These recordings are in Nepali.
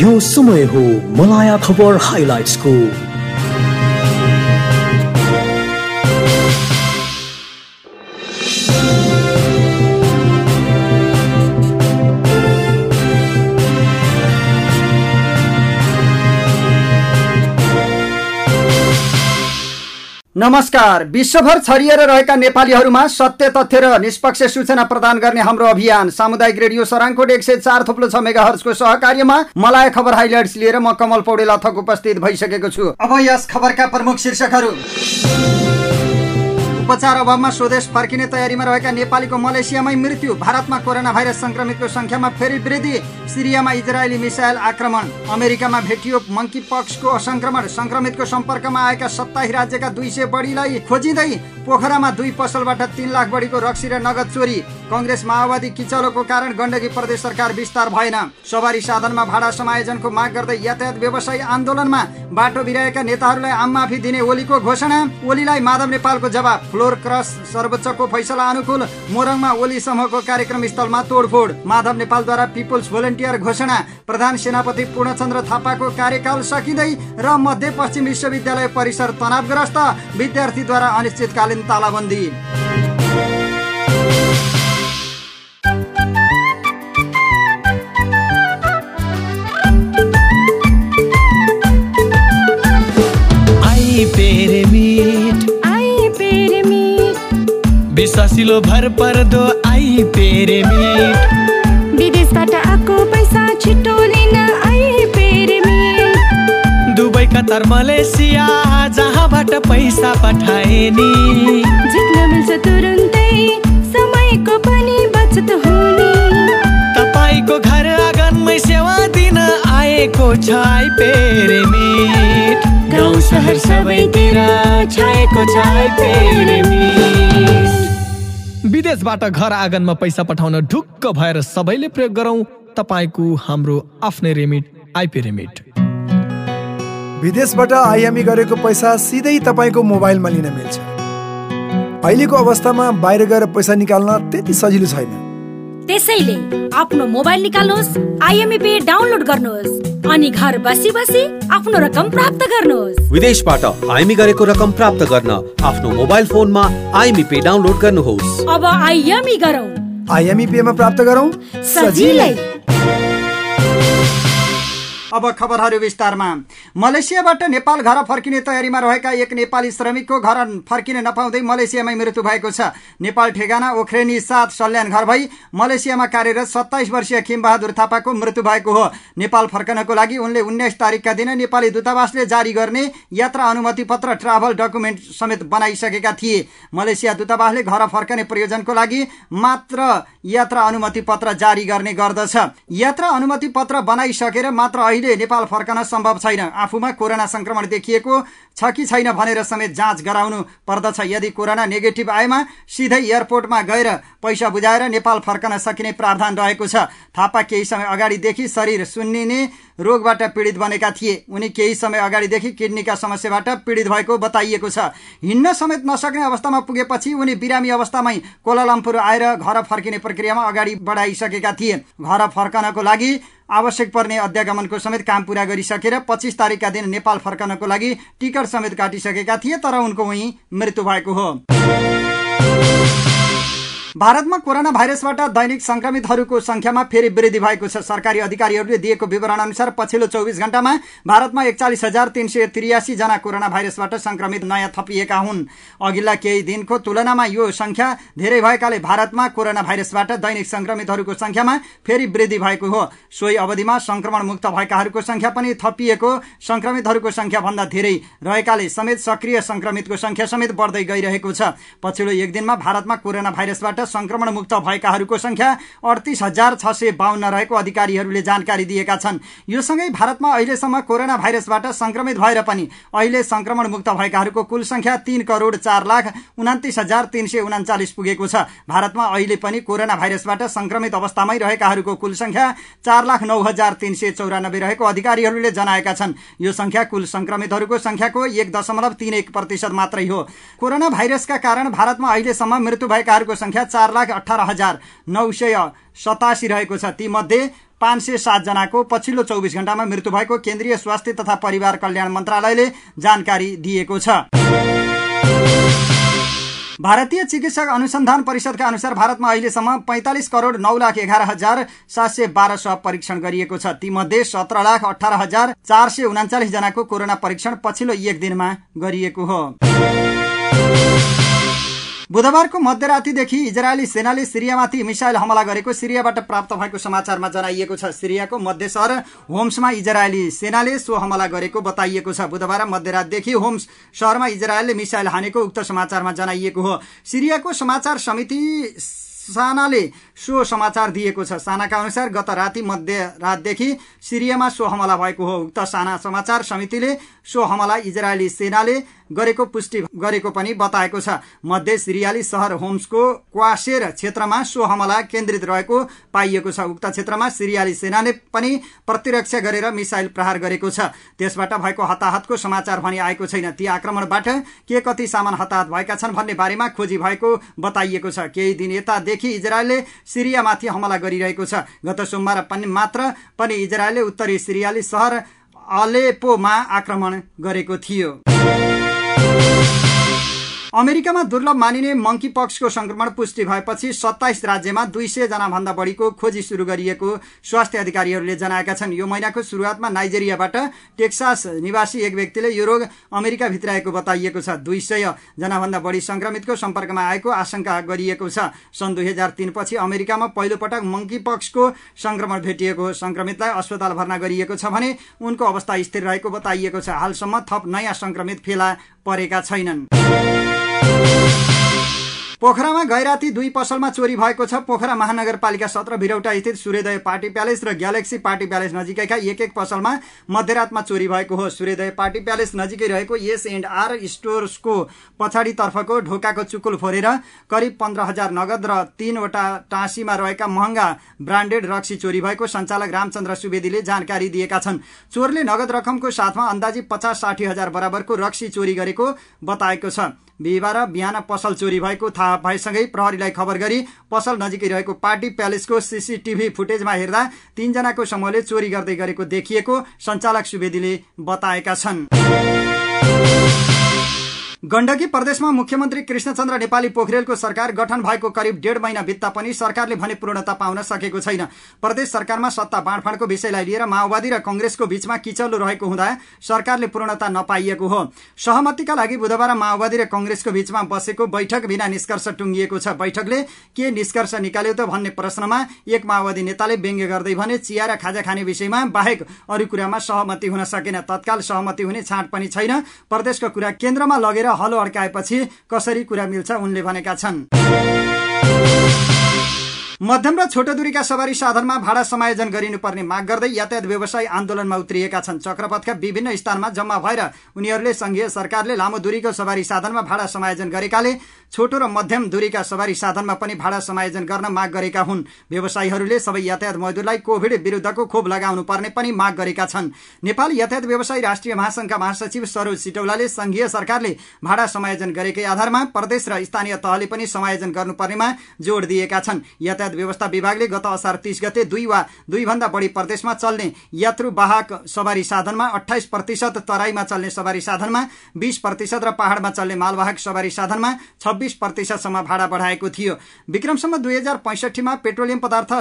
यो समय हो मलाया खबर हाइलाइट्सको नमस्कार। विश्वभर छरिएर रहेका नेपालीहरूमा सत्य तथ्य र निष्पक्ष सूचना प्रदान गर्ने हाम्रो अभियान सामुदायिक रेडियो सराङकोट एक सय चार थुप्लो छ मेगा हर्सको सहकार्यमा मलाई खबर हाइलाइट्स लिएर म कमल पौडेल अथक उपस्थित भइसकेको छु। अब यस खबरका प्रमुख शीर्षकहरू। उपचार अभावमा स्वदेश फर्किने तयारीमा रहेका नेपालीको मलेसियामै मृत्यु। भारतमा कोरोना भाइरस संक्रमितको संख्यामा फेरि वृद्धि। सिरियामा इजरायली मिसाइल आक्रमण। अमेरिकामा भेटियो मङ्की पक्सको संक्रमण संक्रमितको सम्पर्कमा आएका सत्ताइस राज्यका दुई सय बढीलाई खोजिँदै पोखरामा दुई पसलबाट तीन लाख बढीको रक्सी र नगद चोरी। कङ्ग्रेस माओवादी किचलोको कारण गण्डकी प्रदेश सरकार विस्तार भएन। सवारी साधनमा भाडा समायोजनको माग गर्दै यातायात व्यवसायी आन्दोलनमा बाटो बिराएका नेताहरूलाई आम माफी दिने ओलीको घोषणा। ओलीलाई माधव नेपालको जवाब फ्लोर क्रस सर्वोच्चको फैसला अनुकूल मोरङमा ओली समूहको कार्यक्रम स्थलमा तोडफोड। माधव नेपालद्वारा पिपुल्स भोलिन्टियर घोषणा। प्रधान सेनापति पूर्णचन्द्र थापाको कार्यकाल सकिँदै र मध्यपश्चिम विश्वविद्यालय परिसर तनावग्रस्त। विद्यार्थीद्वारा अनिश्चितकालीन तालाबन्दी। विश्वासिलो भर पर्दो आई पेरेमिट विदेशबाट आएको पैसा छिटो लिन आई पेरेमिट दुबई कतार मलेसिया जहाँबाट पैसा पठाए नि झिक्न मिल्छ तुरुन्तै समयको पनि बचत हुने। तपाईँको घर आँगनमै सेवा दिन आएको छ आई पेरेमिट गाउँ सहर सबैतिर छाएको छ आई पेरेमिट विदेशबाट घर आँगनमा पैसा पठाउन ढुक्क भएर सबैले प्रयोग गरौँ। तपाईँको हाम्रो आफ्नै रेमिट आइपी रेमिट विदेशबाट आइएमई गरेको पैसा सिधै तपाईँको मोबाइलमा लिन मिल्छ। अहिलेको अवस्थामा बाहिर गएर पैसा निकाल्न त्यति सजिलो छैन। त्यसैले आफ्नो मोबाइल निकाल्नुहोस् आइएमई पे डाउनलोड गर्नुहोस्। अनि घर बसी बसी आफ्नो रकम प्राप्त गर्नुहोस्। विदेशबाट आइएमई गरेको रकम प्राप्त गर्न आफ्नो मोबाइल फोनमा आइएमई पे डाउनलोड गर्नुहोस्। अब आइएमई गरौँ। आइएमई पेमा प्राप्त गरौँ? सजिलै। अब खबरहरू विस्तारमा। मलेसियाबाट नेपाल घर फर्किने तयारीमा रहेका एक नेपाली श्रमिकको घर फर्किन नपाउँदै मलेसियामै मृत्यु भएको छ। नेपाल ठेगाना ओख्रेनी साथ सल्यान घर भई मलेसियामा कार्यरत सत्ताइस वर्षीय खिमबहादुर थापाको मृत्यु भएको हो। नेपाल फर्कनको लागि उनले उन्नाइस तारिकका दिन नेपाली दूतावासले जारी गर्ने यात्रा अनुमति पत्र ट्राभल डकुमेन्ट समेत बनाइसकेका थिए। मलेसिया दूतावासले घर फर्कने प्रयोजनको लागि मात्र यात्रा अनुमति पत्र जारी गर्ने गर्दछ। यात्रा अनुमति पत्र बनाइसकेर मात्र अहिले नेपाल फर्कन सम्भव छैन। आफूमा कोरोना संक्रमण देखिएको छ कि छैन भनेर समेत जाँच गराउनु पर्दछ। यदि कोरोना नेगेटिभ आएमा सिधै एयरपोर्टमा गएर पैसा बुझाएर नेपाल फर्कन सकिने प्रावधान रहेको छ। थापा केही समय अगाडिदेखि शरीर सुन्निने रोगबाट पीडित बनेका थिए। उनी केही समय अगाडिदेखि किडनीका समस्याबाट पीडित भएको बताइएको छ। हिँड्न समेत नसक्ने अवस्थामा पुगेपछि उनी बिरामी अवस्थामै कोलालम्पुर आएर घर फर्किने प्रक्रियामा अगाडि बढाइसकेका थिए। घर फर्कनको लागि आवश्यक पर्ने अध्यागमनको समेत काम पूरा गरिसकेर पच्चिस तारिकका दिन नेपाल फर्कनको लागि टिकट समेत काटिसकेका थिए तर उनको उही मृत्यु भएको हो। भारतमा कोरोना भाइरसबाट दैनिक संक्रमितहरूको संख्यामा फेरि वृद्धि भएको छ। सरकारी अधिकारीहरूले दिएको विवरण अनुसार पछिल्लो चौबिस घण्टामा भारतमा एकचालिस हजार तीन सय त्रियासी जना कोरोना भाइरसबाट संक्रमित नयाँ थपिएका हुन्। अघिल्ला केही दिनको तुलनामा यो संख्या धेरै भएकाले भारतमा कोरोना भाइरसबाट दैनिक संक्रमितहरूको संख्यामा फेरि वृद्धि भएको हो। सोही अवधिमा संक्रमण मुक्त भएकाहरूको संख्या पनि थपिएको संक्रमितहरूको संख्या भन्दा धेरै रहेकाले समेत सक्रिय संक्रमितको संख्या समेत बढ्दै गइरहेको छ। पछिल्लो एक दिनमा भारतमा कोरोना भाइरसबाट संक्रमण मुक्त भएकाहरूको संख्या अडतिस हजार छ सय बाहन्न रहेको अधिकारीहरूले जानकारी दिएका छन्। यो सँगै भारतमा अहिलेसम्म कोरोना भाइरसबाट संक्रमित भएर पनि अहिले संक्रमण मुक्त भएकाहरूको कुल संख्या तीन करोड़ चार लाख उनातिस हजार तीन सय उनाचालिस पुगेको छ। भारतमा अहिले पनि कोरोना भाइरसबाट संक्रमित अवस्थामै रहेकाहरूको कुल संख्या चार लाख नौ हजार तीन सय चौरानब्बे रहेको अधिकारीहरूले जनाएका छन्। यो संख्या कुल संक्रमितहरूको संख्याको एक दशमलव तीन एक प्रतिशत मात्रै हो। कोरोना भाइरसका कारण भारतमा अहिलेसम्म मृत्यु भएकाहरूको संख्या चार लाख अठार हजार नौ सय सतासी रहेको छ। तीमध्ये पाँच सय सातजनाको पछिल्लो चौबिस घण्टामा मृत्यु भएको केन्द्रीय स्वास्थ्य तथा परिवार कल्याण मन्त्रालयले जानकारी दिएको छ। भारतीय चिकित्सक अनुसन्धान परिषदका अनुसार भारतमा अहिलेसम्म पैंतालिस करोड़ नौ लाख एघार हजार सात सय बाह्र स्वाब परीक्षण गरिएको छ। तीमध्ये सत्र लाख अठार हजार चार सय उनाचालिस जनाको कोरोना परीक्षण पछिल्लो एक दिनमा गरिएको हो। बुधबारको मध्यरातीदेखि इजरायली सेनाले सिरियामाथि मिसाइल हमला गरेको सिरियाबाट प्राप्त भएको समाचारमा जनाइएको छ। सिरियाको मध्य सहर होम्समा इजरायली सेनाले सो हमला गरेको बताइएको छ। बुधबार मध्यरातदेखि होम्स सहरमा इजरायलले मिसाइल हानेको उक्त समाचारमा जनाइएको हो। सिरियाको समाचार समिति सानाले सो समाचार दिएको छ। सानाका अनुसार गत राति मध्य रातदेखि सिरियामा सो हमला भएको हो। उक्त साना समाचार समितिले सो हमला इजरायली सेनाले गरेको पुष्टि गरेको पनि बताएको छ। मध्य सिरियाली सहर होम्सको क्वासेर क्षेत्रमा सो हमला केन्द्रित रहेको पाइएको छ। उक्त क्षेत्रमा सिरियाली सेनाले पनि प्रतिरक्षा गरेर मिसाइल प्रहार गरेको छ। त्यसबाट भएको हताहतको समाचार भने आएको छैन। ती आक्रमणबाट के कति सामान हताहत भएका छन् भन्ने बारेमा खोजी भएको बताइएको छ। केही दिन यतादेखि इजरायलले सिरियामाथि हमला गरिरहेको छ। गत सोमबार पनि मात्र पनि इजरायलले उत्तरी सिरियाली सहर अलेपोमा आक्रमण गरेको थियो। अमेरिकामा दुर्लभ मानिने मंकी पक्सको संक्रमण पुष्टि भएपछि सत्ताइस राज्यमा दुई सय जना भन्दा बढीको खोजी शुरू गरिएको स्वास्थ्य अधिकारीहरूले जनाएका छन्। यो महिनाको शुरूआतमा नाइजेरियाबाट टेक्सास निवासी एक व्यक्तिले यो रोग अमेरिका भित्राएको बताइएको छ। दुई सय जनाभन्दा बढी संक्रमितको सम्पर्कमा आएको आशंका गरिएको छ। सन् दुई हजार तीनपछि अमेरिकामा पहिलो पटक मंकी पक्सको संक्रमण भेटिएको हो संक्रमितलाई अस्पताल भर्ना गरिएको छ भने उनको अवस्था स्थिर रहेको बताइएको छ। हालसम्म थप नयाँ संक्रमित फेला परेका छैनन्। पोखरामा गैराती दुई पसलमा चोरी भएको छ। पोखरा महानगरपालिका सत्र भिरौटा स्थित सूर्योदय पार्टी प्यालेस र ग्यालेक्सी पार्टी प्यालेस नजिकैका एक एक पसलमा मध्यरातमा चोरी भएको हो। सूर्योदय पार्टी प्यालेस नजिकै रहेको एस एन्ड आर स्टोर्सको पछाडि तर्फको ढोकाको चुकुल फोरेर करिब पन्ध्र हजार नगद र तीनवटा टाँसीमा रहेका महँगा ब्रान्डेड रक्सी चोरी भएको सञ्चालक रामचन्द्र सुवेदीले जानकारी दिएका छन्। चोरले नगद रकमको साथमा अन्दाजी पचास साठी हजार बराबरको रक्सी चोरी गरेको बताएको छ। बिहिबार बिहान पसल चोरी भएको थाहा भएसँगै प्रहरीलाई खबर गरी पसल नजिकै रहेको पार्टी प्यालेसको सीसीटीभी फुटेजमा हेर्दा तीनजनाको समूहले चोरी गर्दै गरेको देखिएको सञ्चालक सुवेदीले बताएका छन्। गण्डकी प्रदेशमा मुख्यमन्त्री कृष्णचन्द्र नेपाली पोखरेलको सरकार गठन भएको करिब डेढ महिना बित्ता पनि सरकारले भने पूर्णता पाउन सकेको छैन। प्रदेश सरकारमा सत्ता बाँडफाँडको विषयलाई लिएर माओवादी र कंग्रेसको बीचमा किचल्लो रहेको हुँदा सरकारले पूर्णता नपाइएको हो। सहमतिका लागि बुधबार माओवादी र कंग्रेसको बीचमा बसेको बैठक बिना निष्कर्ष टुङ्गिएको छ। बैठकले के निष्कर्ष निकाल्यो त भन्ने प्रश्नमा एक माओवादी नेताले व्यङ्ग्य गर्दै भने चिया र खाजा खाने विषयमा बाहेक अरू कुरामा सहमति हुन सकेन। तत्काल सहमति हुने छाँट पनि छैन। प्रदेशको कुरा केन्द्रमा लगेर हलो अड्काएपछि कसरी कुरा मिल्छ उनले भनेका छन्। मध्यम र छोटो दूरीका सवारी साधनमा भाडा समायोजन गरिनुपर्ने माग गर्दै यातायात व्यवसायी आन्दोलनमा उत्रिएका छन्। चक्रपथका विभिन्न स्थानमा जम्मा भएर उनीहरूले संघीय सरकारले लामो दूरीको सवारी साधनमा भाडा समायोजन गरेकाले छोटो र मध्यम दूरीका सवारी साधनमा पनि भाडा समायोजन गर्न माग गरेका हुन्। व्यवसायीहरूले सबै यातायात मजदुरलाई कोभिड विरुद्धको खोप लगाउनु पर्ने पनि माग गरेका छन्। नेपाल यातायात व्यवसायी राष्ट्रिय महासंघका महासचिव सरोज सिटौलाले संघीय सरकारले भाडा समायोजन गरेकै आधारमा प्रदेश र स्थानीय तहले पनि समायोजन गर्नुपर्नेमा जोड़ दिएका छन्। व्यवस्था विभागले गत असार तीस गते दुई वा दुई भन्दा बढी प्रदेशमा चल्ने यात्रु वाहक सवारी साधनमा अठाइस प्रतिशत तराईमा चल्ने सवारी साधनमा बीस प्रतिशत र पहाड़मा चल्ने मालवाहक सवारी साधनमा छब्बीस प्रतिशतसम्म भाडा बढाएको थियो। विक्रमसम्म दुई हजार पैंसठीमा पेट्रोलियम पदार्थ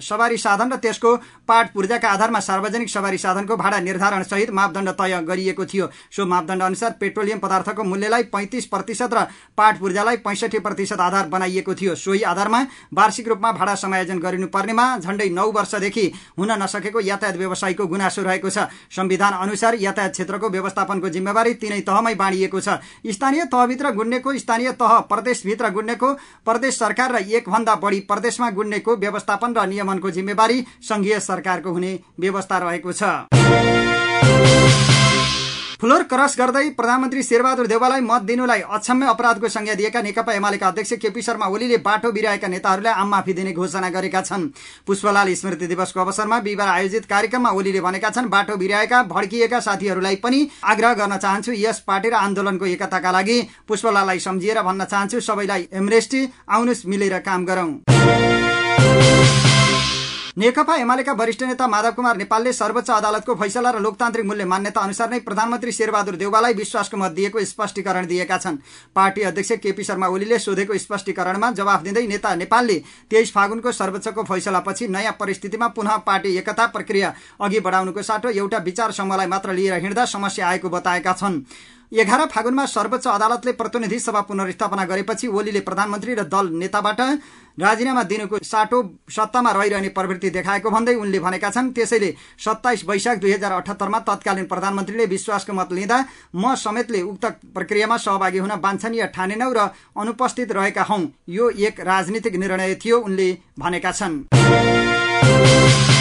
सवारी साधन र त्यसको पाट पूर्जाका आधारमा सार्वजनिक सवारी साधनको भाडा निर्धारण सहित मापदण्ड तय गरिएको थियो। सो मापदण्ड अनुसार पेट्रोलियम पदार्थको मूल्यलाई पैंतिस प्रतिशत र पाट पूर्जालाई पैंसठी प्रतिशत आधार बनाइएको थियो। सोही आधारमा वार्षिक रूपमा भाडा समायोजन गरिनुपर्नेमा झण्डै नौ वर्षदेखि हुन नसकेको यातायात व्यवसायीको गुनासो रहेको छ। संविधान अनुसार यातायात क्षेत्रको व्यवस्थापनको जिम्मेवारी तिनै तहमै बाँडिएको छ। स्थानीय तहभित्र गुन्नेको स्थानीय तह प्रदेशभित्र गुन्नेको प्रदेश सरकार र एकभन्दा बढी प्रदेशमा गुन्नेको व्यवस्थापन र नियमनको जिम्मेवारी संघीय सरकारको हुने व्यवस्था रहेको छ। फ्लोर क्रस गर्दै प्रधानमन्त्री शेरबहादुर देवालाई मत दिनुलाई अक्षम्य अपराधको संज्ञा दिएका नेकपा एमालेका अध्यक्ष केपी शर्मा ओलीले बाटो बिराएका नेताहरूलाई आम माफी दिने घोषणा गरेका छन्। पुष्पलाल स्मृति दिवसको अवसरमा बिहिबार आयोजित कार्यक्रममा ओलीले भनेका छन् बाटो बिराएका भड्किएका साथीहरूलाई पनि आग्रह गर्न चाहन्छु यस पार्टी र आन्दोलनको एकताका लागि पुष्पलाललाई सम्झिएर भन्न चाहन्छु सबैलाई एमरेस्टी आउनुहोस् मिलेर काम गरौं। नेकपा एमालेका वरिष्ठ नेता माधव कुमार नेपालले सर्वोच्च अदालतको फैसला र लोकतान्त्रिक मूल्य मान्यता अनुसार नै प्रधानमन्त्री शेरबहादुर देउवालाई विश्वासको मत दिएको स्पष्टीकरण दिएका छन्। पार्टी अध्यक्ष केपी शर्मा ओलीले सोधेको स्पष्टीकरणमा जवाफ दिँदै नेता नेपालले तेइस फागुनको सर्वोच्चको फैसलापछि नयाँ परिस्थितिमा पुनः पार्टी एकता प्रक्रिया अघि बढाउनुको साटो एउटा विचार समूहलाई मात्र लिएर हिँड्दा समस्या आएको बताएका छन्। एघार फागुनमा सर्वोच्च अदालतले प्रतिनिधि सभा पुनर्स्थापना गरेपछि ओलीले प्रधानमन्त्री र दल नेताबाट राजीनामा दिनुको साटो सत्तामा रहिरहने प्रवृत्ति देखाएको भन्दै उनले भनेका छन्। त्यसैले सत्ताइस वैशाख दुई हजार अठहत्तरमा तत्कालीन प्रधानमन्त्रीले विश्वासको मत लिँदा म समेतले उक्त प्रक्रियामा सहभागी हुन वाञ्छनीय ठानेनौ र अनुपस्थित रहेका हौ। यो एक राजनीतिक निर्णय थियो उनले भनेका छन्।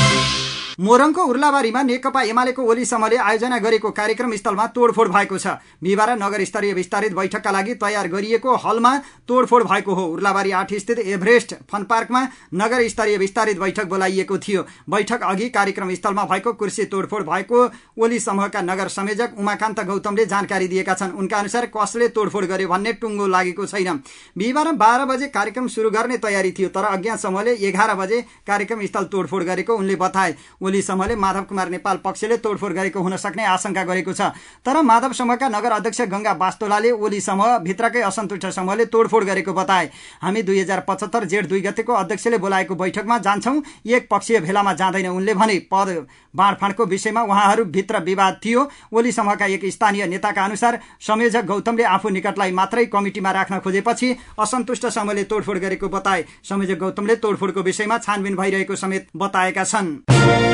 मोरङको उर्लाबारीमा नेकपा एमालेको ओली समूहले आयोजना गरेको कार्यक्रम स्थलमा तोडफोड भएको छ। बिहिबार नगर स्तरीय विस्तारित बैठकका लागि तयार गरिएको हलमा तोडफोड भएको हो। उर्लाबारी आठ स्थित एभरेस्ट फन पार्कमा नगर स्तरीय विस्तारित बैठक बोलाइएको थियो। बैठक अघि कार्यक्रम स्थलमा भएको कुर्सी तोडफोड भएको ओली समूहका नगर संयोजक उमाकान्त गौतमले जानकारी दिएका छन्। उनका अनुसार कसले तोडफोड गर्यो भन्ने टुङ्गो लागेको छैन। बिहिबार बाह्र बजे कार्यक्रम शुरू गर्ने तयारी थियो तर अज्ञात समूहले एघार बजे कार्यक्रम स्थल तोडफोड गरेको उनले बताए। ओली समूहले माधव कुमार नेपाल पक्षले तोडफोड गरेको हुन सक्ने आशंका गरेको छ। तर माधव समूहका नगर अध्यक्ष गंगा बास्तोलाले ओली समूह भित्रकै असन्तुष्ट समूहले तोडफोड गरेको बताए। हामी दुई हजार पचहत्तर जेठ दुई गतेको अध्यक्षले बोलाएको बैठकमा जान्छौं एक पक्षीय भेलामा जाँदैन उनले भने पद बाँडफाँडको विषयमा उहाँहरू भित्र विवाद थियो। ओली समूहका एक स्थानीय नेताका अनुसार संयोजक गौतमले आफू निकटलाई मात्रै कमिटीमा राख्न खोजेपछि असन्तुष्ट समूहले तोडफोड गरेको बताए। संयोजक गौतमले तोडफोडको विषयमा छानबिन भइरहेको समेत बताएका छन्।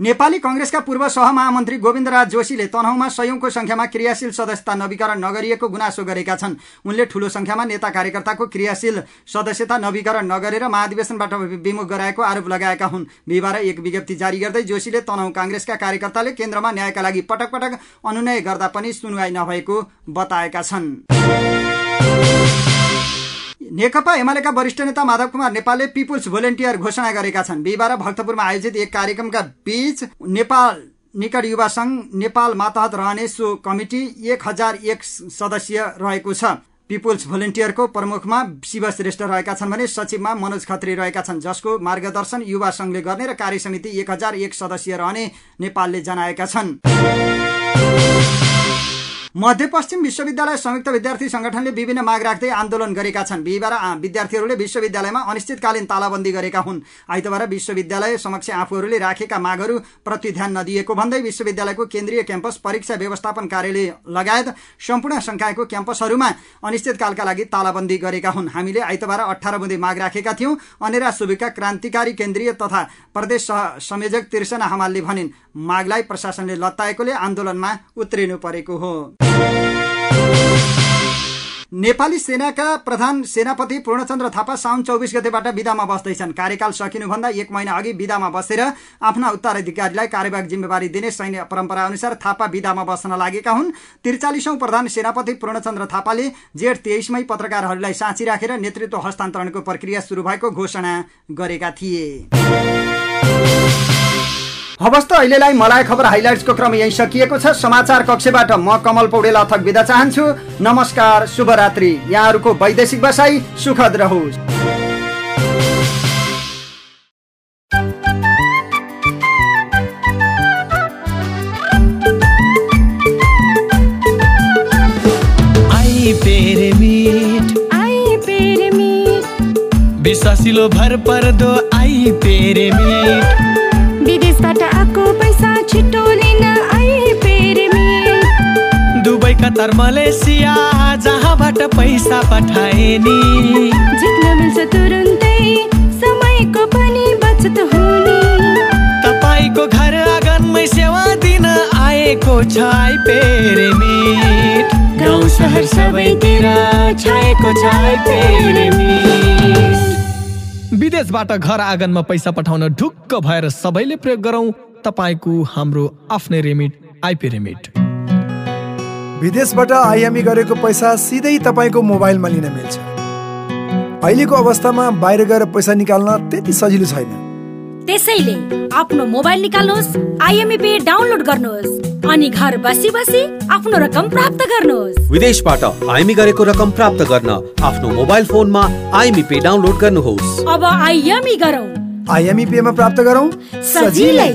नेपाली कंग्रेसका पूर्व सहमहामन्त्री गोविन्दराज जोशीले तनहुमा सयौंको संख्यामा क्रियाशील सदस्यता नवीकरण नगरिएको गुनासो गरेका छन्। उनले ठूलो संख्यामा नेता कार्यकर्ताको क्रियाशील सदस्यता नवीकरण नगरेर महाधिवेशनबाट विमुख गराएको आरोप लगाएका हुन्। बिहिबार एक विज्ञप्ति जारी गर्दै जोशीले तनहु कांग्रेसका कार्यकर्ताले केन्द्रमा न्यायका लागि पटक पटक अनुनय गर्दा पनि सुनवाई नभएको बताएका छन्। नेकपा एमालेका वरिष्ठ नेता माधव कुमार नेपालले पिपुल्स भोलिन्टियर घोषणा गरेका छन्। बिहिबार भक्तपुरमा आयोजित एक कार्यक्रमका बीच नेपाल निकट युवा संघ नेपाल मातहत रहने सो कमिटी एक हजार एक सदस्य रहेको छ। पिपुल्स भोलिन्टियरको प्रमुखमा शिव श्रेष्ठ रहेका छन् भने सचिवमा मनोज खत्री रहेका छन् जसको मार्गदर्शन युवा संघले गर्ने र कार्य समिति एक हजार एक सदस्य रहने नेपालले जनाएका छन्। मध्यपश्चिम विश्वविद्यालय संयुक्त विद्यार्थी संगठनले विभिन्न माग राख्दै आन्दोलन गरेका छन्। बिहिबार विद्यार्थीहरूले विश्वविद्यालयमा अनिश्चितकालीन तालाबन्दी गरेका हुन्। आइतबार विश्वविद्यालय समक्ष आफूहरूले राखेका मागहरू प्रति ध्यान नदिएको भन्दै विश्वविद्यालयको केन्द्रीय क्याम्पस परीक्षा व्यवस्थापन कार्यालय लगायत सम्पूर्ण संकायको क्याम्पसहरूमा अनिश्चितकालका लागि तालाबन्दी गरेका हुन्। हामीले आइतबार अठार बुँदे माग राखेका थियौं। अनेरा सुविका क्रान्तिकारी केन्द्रीय तथा प्रदेश संयोजक तिर्सना हमालले भनिन् मागलाई प्रशासनले लत्ताएकोले आन्दोलनमा उत्रिनु परेको हो। नेपाली सेनाका प्रधान सेनापति पूर्णचन्द्र थापा साउन चौबिस गतेबाट विदामा बस्दैछन्। कार्यकाल सकिनुभन्दा एक महिना अघि विदामा बसेर आफ्ना उत्तराधिकारीलाई कार्यवाहक जिम्मेवारी दिने सैन्य परम्परा अनुसार थापा विदामा बस्न लागेका हुन्। त्रिचालिसौं प्रधान सेनापति पूर्णचन्द्र थापाले जेठ तेइसमै पत्रकारहरूलाई साँची राखेर नेतृत्व हस्तान्तरणको प्रक्रिया शुरू भएको घोषणा गरेका थिए। हवस् त अहिलेलाई मलाई खबर हाइलाइट्सको क्रम यही सकिएको छ। समाचार कक्षबाट म कमल पौडेल अथक बिदा चाहन्छु। नमस्कार शुभरात्रि। यहाँहरूको वैदेशिक बसाई सुखद रहोस्। विश्वासिलो भर पर्दो आई पेरे छिटो लिन आई दुबई कतार मलेसिया जहाँबाट पैसा पठाए नि जित्न मिल्छ तुरुन्तै समयको पनि बचत हुने। तपाईँको घर आँगनमै सेवा दिन आएको छ आई गाउँ सहर सबैतिर छाएको छ आई विदेशबाट घर आँगनमा पैसा पठाउन ढुक्क भएर सबैले प्रयोग गरौँ। तपाईँको हाम्रो आफ्नै रेमिट आइपी रेमिट विदेशबाट आइएमई गरेको पैसा सिधै तपाईँको मोबाइलमा लिन मिल्छ। अहिलेको अवस्थामा बाहिर गएर पैसा निकाल्न त्यति सजिलो छैन। त्यसैले आफ्नो मोबाइल निकाल्नुहोस् आइएमई पे डाउनलोड गर्नुहोस् अनि घर बसी बसी आफ्नो रकम प्राप्त गर्नुहोस्। विदेशबाट आइमी गरेको रकम प्राप्त गर्न आफ्नो मोबाइल फोनमा आइमी पे डाउनलोड गर्नुहोस्। अब आइएमई गरौँ। आइएमई पेमा प्राप्त गरौँ? सजिलै।